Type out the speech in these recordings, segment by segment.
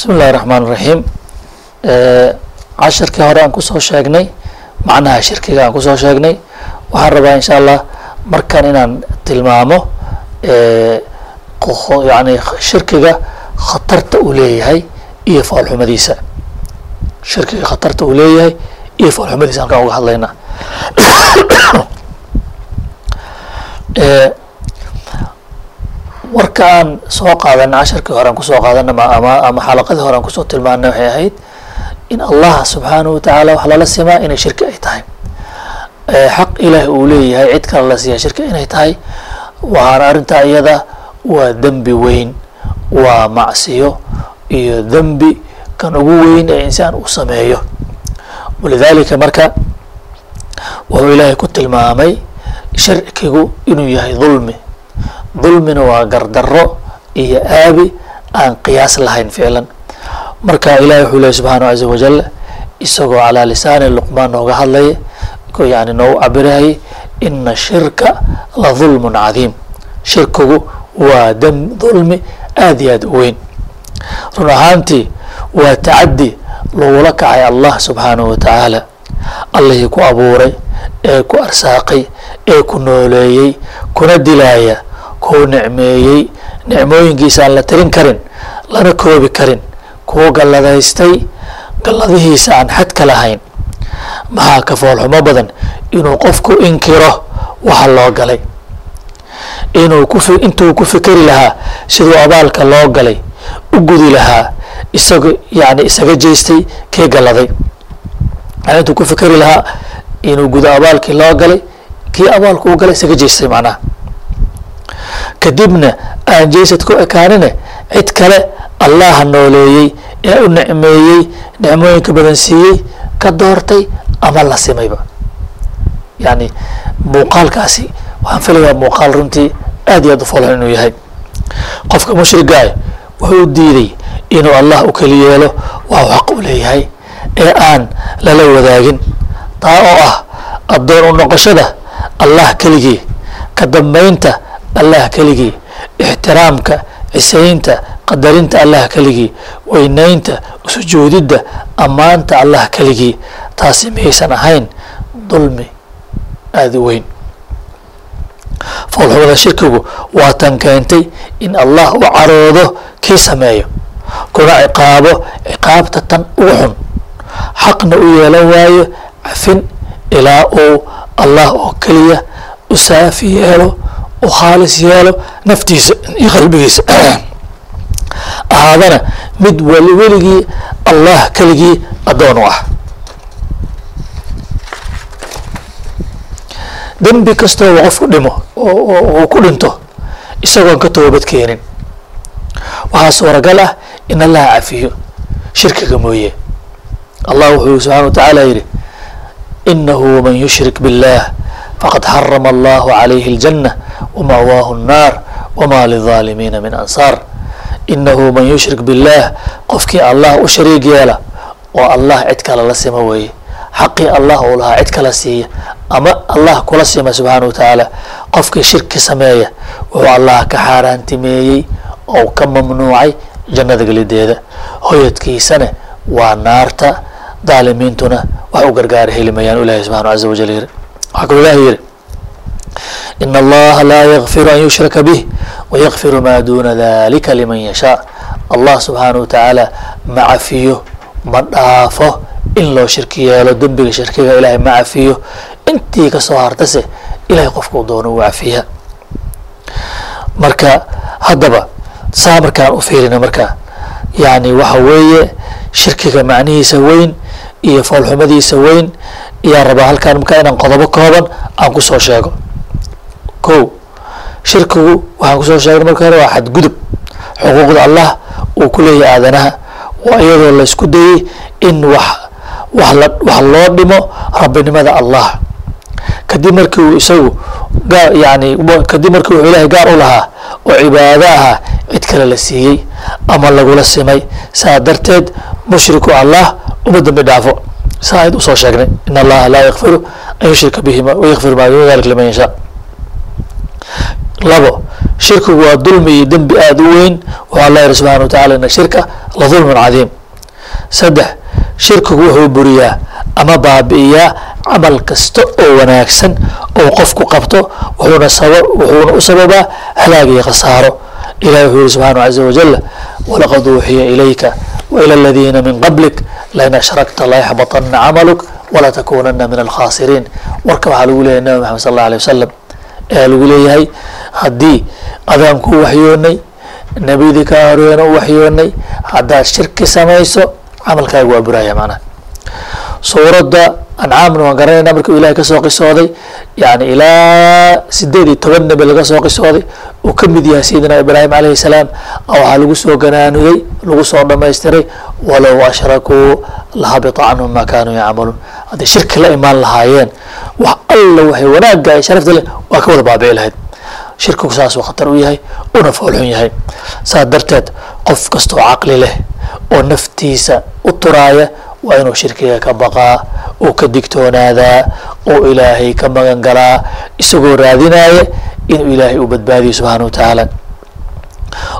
bismi illahi raxmaan raxiim cashirkii hore aan ku soo sheegnay macnaha shirkiga aan ku soo sheegnay waxaan rabaa insha allah markan inaan tilmaamo yani shirkiga khatarta uu leeyahay iyo foolxumadiisa shirkiga khatarta uu leeyahay iyo foolxumadiisa halkaan uga hadlaynaa warka aan soo qaadana casharkii hore aan ku soo qaadana ama ama xalaqadii hore aan ku soo tilmaanay waxay ahayd in allah subxaanahu watacaala wax lala simaa inay shirki ay tahay. Xaq ilaah uu leeyahay cid kale la siiya shirki inay tahay waxaana arrintaa iyada waa dembi weyn waa macsiyo iyo dembi kan ugu weyn ee insaan uu sameeyo. Walidaalika marka wuxuu ilaahay ku tilmaamay shirkigu inuu yahay dulmi dulmina waa gardarro iyo aabi aan qiyaas lahayn ficlan marka ilahi wuxuu lehy subxaanahu caza wajal isagoo calaa lisaani luqmaan nooga hadlaya yani noogu cabirayay ina shirka la dulmun cadiim. Shirkigu waa dam dulmi aada iyo aada u weyn. Run ahaantii waa tacaddi lagula kacay allah subxaanahu watacaala allihii ku abuuray ee ku arsaaqay ee ku nooleeyey kuna dilaaya kuu nicmeeyey nicmooyinkiisa aan la tirin karin lana koobi karin. Kuu galladaystay galladihiisa aan xadka lahayn. Maxaa ka foolxumo badan inuu qofku inkiro waxa loo galay. Inuu ku intuu ku fikeri lahaa siduu abaalka loo galay u gudi lahaa isaga yani isaga jeestay kii galladay. Yani intuu ku fikeri lahaa inuu gudo abaalkii loo galay kii abaalka u galay isaga jeestay macnaha kadibna aan jeesad ku ekaanine cid kale allaha nooleeyey ee u nicmeeyey nicmooyinka badan siiyey ka doortay ama la simayba. Yani muuqaalkaasi waxaan filayaa muuqaal runtii aad iyo aad u inuu yahay. Qofka mushrigaah wuxuu diiday inuu allah u keli yeelo waa xaq u leeyahay ee aan lala wadaagin. Taa oo ah addoon u noqoshada allah keligii ka dambaynta allah keligii ixtiraamka cisaynta qadarinta allah keligii weynaynta sujuudidda ammaanta allah keligii taasi miyaysan ahayn dulmi aada u weyn. Foolxumada shirkigu waa tan keentay in allah u caroodo kii sameeyo kuna ciqaabo ciqaabta tan ugu xun. Xaqna u yeelan waayo cafin ilaa uu allah oo keliya u saafi yeelo u khaalis yeelo naftiisa iyo qalbigiisa. Ahaadana mid weli weligii allah keligii addoon u ah. Dembi kastooba qofku dhimo oo uu ku dhinto isagoon ka toobad keenin. Waxaa suuragal ah in allaha cafiyo shirkiga mooye. Allah wuxuu subxana wa tacaala yidhi inahu man yushrik biاllah faqad xarama allahu calayhi اljanna wama'waahu الnaar wma lilظaalimiina min ansaar inahu man yushrik biاllah qofkii allah u shariig yeela oo allah cid kale la sima weeye xaqii allah uu lahaa cid kala siiya ama allah kula sima subxaana wa tacaala qofkii shirki sameeya wuxuu allah ka xaaraantimeeyey oo ka mamnuucay jannada gelideeda hoyadkiisana waa naarta daalimiintuna wax u gargaara heli mayaan ilahi subxana caza wajal yiri waxaa kaloo ilahi yidhi in allaha laa yakfiru an yushraka bih wayakfiru maa duna dalika liman yashaa allah subxaana wa tacaala ma cafiyo ma dhaafo in loo shirki yeelo dembiga shirkiga ilaahay ma cafiyo intii ka soo hartase ilahay qofka u doono uu cafiya marka haddaba saa markaan u fiirina marka yani waxa weeye shirkiga macnihiisa weyn iyo foolxumadiisa weyn ayaa rabaa halkaan markaa inaan qodobo kooban aan ku soo sheego ko shirkigu waxaan ku soo sheegnay marka hore waa xadgudub. Xuquuqda allah uu ku leeyahay aadanaha. Waa iyadoo la isku dayey in wax wax la wax loo dhimo rabbinimada allah. Kadib markii uu isagu gaar yani kadib markii wuxuu ilaahay gaar u lahaa oo cibaado ahaa cid kale la siiyey ama lagula simay saa darteed mushriku allah uma dambi dhaafo. Saa ayd u soo sheegnay in allaha laa yakfiru an yushrika bihi wayakfiru maa duna dalik liman yashaa labo shirkigu waa dulmi iyo dembi aada u weyn wuxuu alla yihi subxana wa tacala ina shirka la dulmun cadiim saddex shirkigu wuxuu buriyaa ama baabi'iyaa camal kasta oo wanaagsan oo qofku qabto wuxuuna saba wuxuuna u sababaa halaag iyo khasaaro ilahi wuxuu yihi subxaanahu caza wajal walaqad uuxiya ilayka waila aladiina min qablik lain ashrakta layaxbaطana camaluk walatakunana min alkhasiriin warka waxaa lagu leeyahay nabi maxamed sal alla alيه wasalam ayaa lagu leeyahay haddii adaan ku waxyoonay nebidii kaa horeena u waxyoonay haddaad shirki samayso camalkaaga waa buraya macnaha suuradda ancaamna waan garanayna markuu ilahay ka soo qisooday yani ilaa sideed iyo toban nebi laga soo qisooday uu ka mid yahay sayidina ibraahim calayhi salaam waxaa lagu soo ganaanuday lagu soo dhamaystiray walow ashrakuu lahabita canhum maa kaanuu yacmaluun. Hadday shirki la imaan lahaayeen wax alla waxay wanaagga ay sharafta leh waa ka wada baabici lahayd shirkigu saasuu khatar u yahay una foolxun yahay. Saas darteed qof kastoo caqli leh oo naftiisa u turaaya waa inuu shirkiga ka baqaa uu ka digtoonaadaa oo ilaahay ka magan galaa isagoo raadinaya inuu ilaahay u badbaadiyo subxaana wa tacaala.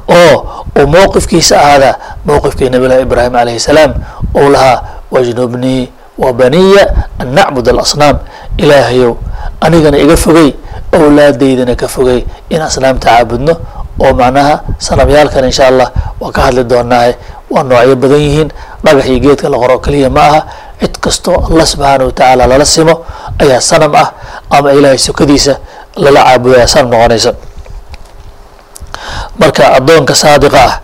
Oo uu mowqifkiisa ahaadaa mowqifkii nabilahi ibraahim calayhi salaam uu lahaa wajnubnii wa baniya an nacbud alasnaam. Ilaahayow anigana iga fogey owlaadaydana ka fogey in asnaamta caabudno oo macnaha sanamyaalkan insha allah waan ka hadli doonaaye waa noocyo badan yihiin dhagax iyo geedka la qoro keliya ma aha. Cid kastoo allah subxaana wa tacaala lala simo ayaa sanam ah ama ilaahay sokadiisa lala caabudaya sanam noqonaysa. Marka addoonka saadiqa ah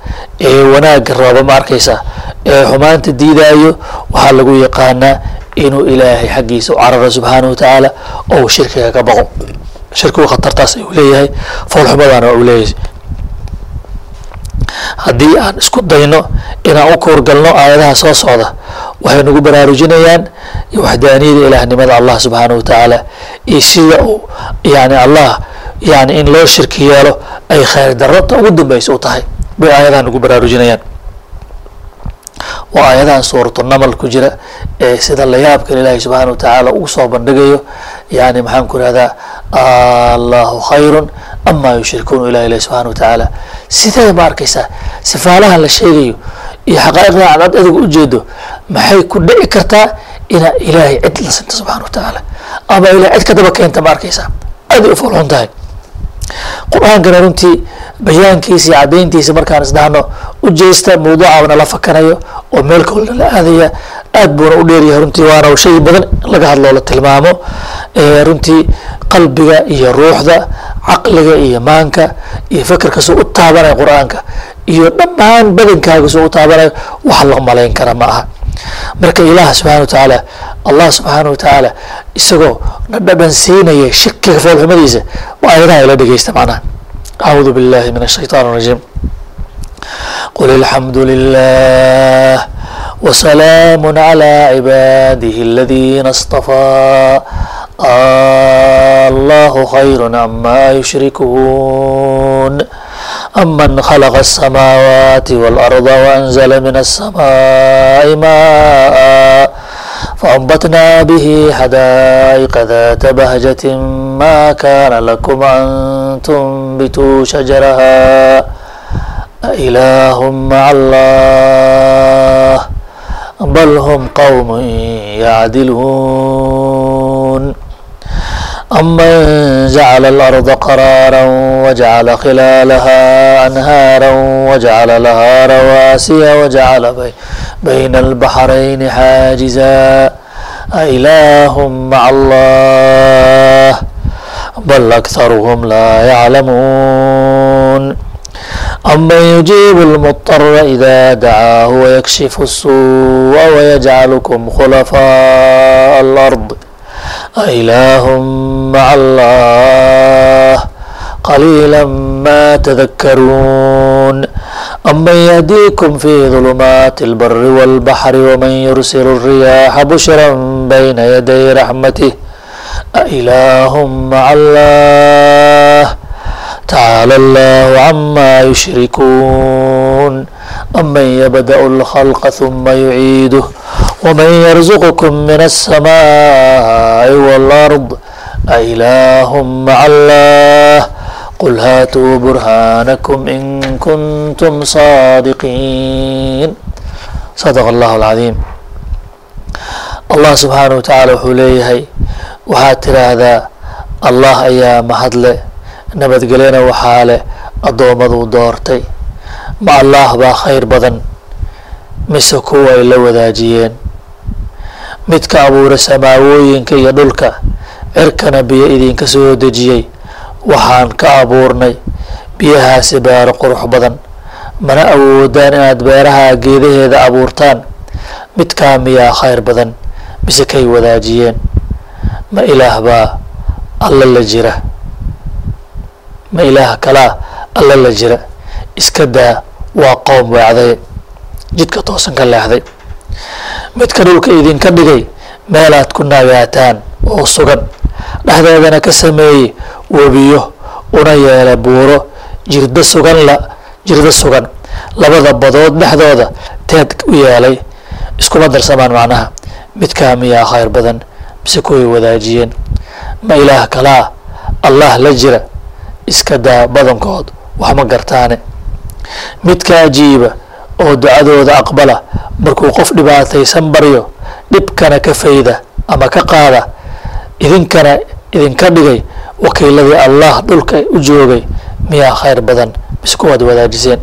ee wanaagga rooba ma arkaysa ee xumaanta diidaayo waxaa lagu yaqaanaa inuu ilaahay xaggiisa u cararo subxaana wa tacaala oo uu shirkiga ka baqo shirkigu khatartaas ayuu leeyahay foolxumadana uu leeyahay. Haddii aan isku dayno inaan u kuurgalno aayadaha soo socda waxay nagu baraarujinayaan waxdaaniyada ilaahnimada allah subxaana wa tacaala iyo sida uu yani allah yani in loo shirki yeelo ay khayr darata ugu dambeysa u tahay. Bay aayadaha nagu baraarujinayaan. Waa aayadahan suuratu namal ku jira ee sida layaabkan ilaahay subxaana wa tacaala ugu soo bandhigayo yani maxaan ku ihahdaa allahu khayrun amaa yushrikuun ilah ilahi subxana wa tacaala sidee ma arkaysaa sifaalahan la sheegayo iyo xaqaa'iqda aad ad adiga ujeedo maxay ku dhici kartaa inaa ilaahay cid la sinto subxana wa tacaala ama ilahay cid ka daba keenta ma arkaysaa? Aaday foolxun tahay. Qur'aankana runtii bayaankiisa iyo caddayntiisa markaan isdhahno ujeesta mawduuca nala fakanayo oo meel kolna la aadaya aad buuna u dheeryahay runtii waana shay badan laga hadloo la tilmaamo runtii qalbiga iyo ruuxda caqliga iyo maanka iyo fekerka soo u taabanaya qur'aanka iyo dhammaan badankaaga soo u taabanayo wax la malayn kara ma aha. Marka ilaah subxana wa tacaala allah subxaana wa tacaala isagoo na dhadhan siinaya shirkiga foolxumadiisa waa ayadaha ila dhegeysta macnaha. Acuudu billahi min ashaytaan arajiim qul alxamdu lilah وسلام على عباده الذين اصطفى الله خير عما يشركون أمن خلق السماوات والأرض وأنزل من السماء ماء فأنبتنا به حدائق ذات بهجة ما كان لكم أن تنبتوا شجرها أإله مع الله بل هم قوم يعدلون أمن جعل الأرض قرارا وجعل خلالها أنهارا وجعل لها رواسي وجعل بي بين البحرين حاجزا أإله مع الله بل أكثرهم لا يعلمون aman yujiibu lmuطara ida dacaahu wayakshifu suuءa wayajcalukum khulafaaء alard ailaahm maca allah qaliila ma tadakaruun aman yahdiikum fi dulumaati اlbari wاlbaxri wman yursil الriyaaxa bushra bayna yaday raxmatih ailaahm maca allah تعالى الله عما يشركون أمن يبدأ الخلق ثم يعيده ومن يرزقكم من السماء والأرض أإله مع الله qul haatuu burhaanakum in kuntum saadiqiin sadaqa allahu alcadiim allah subxaanahu wa tacaala wuxuu leeyahay waxaad tiraahdaa allah ayaa mahadle nabadgelyana waxaa leh addoommaduu doortay ma allah baa khayr badan mise kuwa ay la wadaajiyeen? Midka abuuray samaawooyinka iyo dhulka cirkana biyo idinka soo dejiyey waxaan ka abuurnay biyahaasi beero qurux badan. Mana awoodaan inaad beeraha geedaheeda abuurtaan? Midkaa miyaa khayr badan mise kay wadaajiyeen? Ma ilaah baa alla la jira ma ilaah kalaa alla la jira. Iska daa waa qoom weecday jidka toosan ka leexday. Midka dhulka idinka dhigay meelaad ku nagaataan oo sugan. Dhexdeedana ka sameeyey webiyo una yeelay buuro. Jirda sugan la jirda sugan. Labada badood dhexdooda teed u yeelay. Iskuma darsamaan macnaha. Midkaa miyaa khayr badan mise kuway wadaajiyeen. Ma ilaah kalaa allah la jira iska daa badankood wax ma gartaane. Midka ajiiba oo ducadooda aqbala markuu qof dhibaataysan baryo dhibkana ka fayda ama ka qaada idinkana idinka dhigay wakiiladii allah dhulka u joogay miyaa khayr badan mise kuwaad wadaajiseen?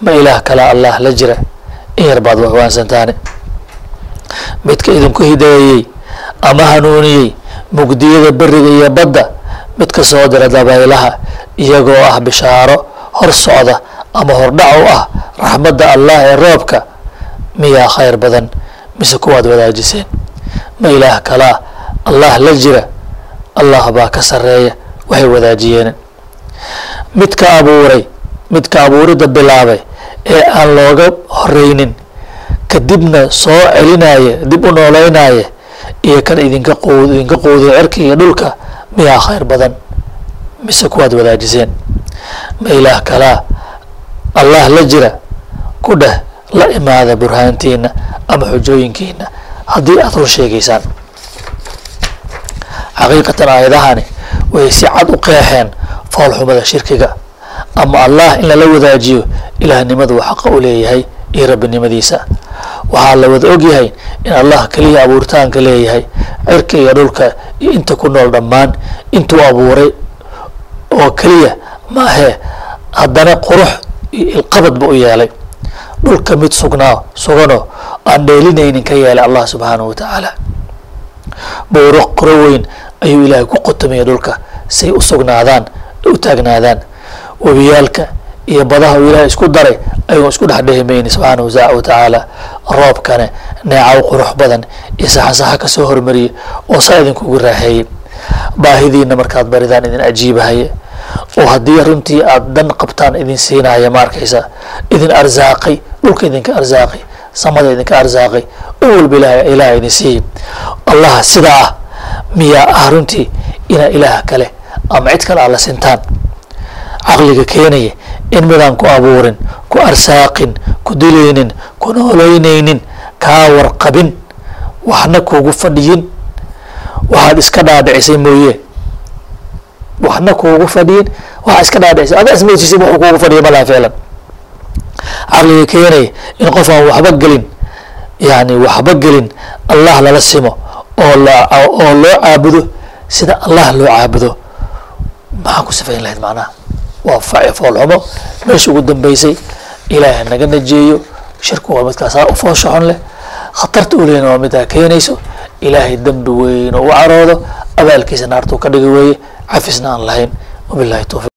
Ma ilaah kalaa allah la jira in yar baad waxwaansantaane midka idinku hideeyey ama hanuuniyey mugdiyada beriga iyo badda midka soo dira dabaylaha iyagoo ah bishaaro hor socda ama hordhac u ah raxmadda allah ee roobka miyaa khayr badan? Mise kuwaad wadaajiseen? Ma ilaah kalaa allah la jira. Allah baa ka sareeya waxay wadaajiyeen. Midka abuuray midka abuuridda bilaabay ee aan looga horeynin kadibna soo celinaya dib u nooleynaya iyo kan idinka quud idinka quuday cirka iyo dhulka miyaa khayr badan? Mise kuwaad wadaajiseen? Ma ilaah kalaa allah la jira ku dheh la imaada burhaantiina ama xujooyinkiina haddii aada run sheegaysaan. Xaqiiqatan aayadahani way si cad u qeexeen foolxumada shirkiga ama allah in lala wadaajiyo ilaahnimadu uu xaqa u leeyahay iyo rabbinimadiisa waxaa la wada ogyahay in allah keliya abuuritaanka leeyahay cirka iyo dhulka iyo inta ku nool dhammaan intuu abuuray oo keliya maahee haddana qurux iyo ilqabadba u yeelay. Dhulka mid sugnaa suganoo aan dheelinaynin ka yeelay allah subxaanahu wa tacaala buuro qoro weyn ayuu ilaahay ku qotomaya dhulka say u sugnaadaan u taagnaadaan. Webiyaalka iyo badaha uu ilaahay isku daray ayuu isku dhex dhehimayni subxaanahu wa tacaala roobkane neecaw qurux badan iyo saxasaxa ka soo hormariyey oo saa idinkugu raaxeeyey baahidiina markaad baridaan idin ajiibahaye oo haddii runtii aad dan qabtaan idin siinaya ma arkaysa idin arsaaqay dhulka idinka arsaaqay samada idinka arsaaqay oo walba ilaah ilaah idin siiyey. Allah sidaa ah miyaa ah runtii inaa ilaah kale ama cid kale aad la sintaan caqliga keenaya in midaan ku abuurin ku arsaaqin ku dilaynin ku noolaynaynin kaa warqabin waxna kuugu fadhiyin. Waxaad iska dhaadhicisay mooye. Waxna kuugu fadhiyin. Waxaa iska dhaadhicisay. Adaa ismoodsiisay wuxuu kuugu fadhiya malaha ficlan caqliga keenaya in qof aan waxba gelin yani waxba gelin allah lala simo oo la oo loo caabudo sida allah loo caabudo. Maxaan ku sifayn lahayd macnaha waa foolxumo meesha ugu dambeysay ilaahay naga najeeyo. Shirku waa midkaasaa u fooshaxon leh. Khatarta u lehna waa midaa keenayso. Ilaahay dembi weyn u caroodo. Abaalkiisa naartuu ka dhigi weeye. Cafisna aan lahayn. Wabillahi towfiq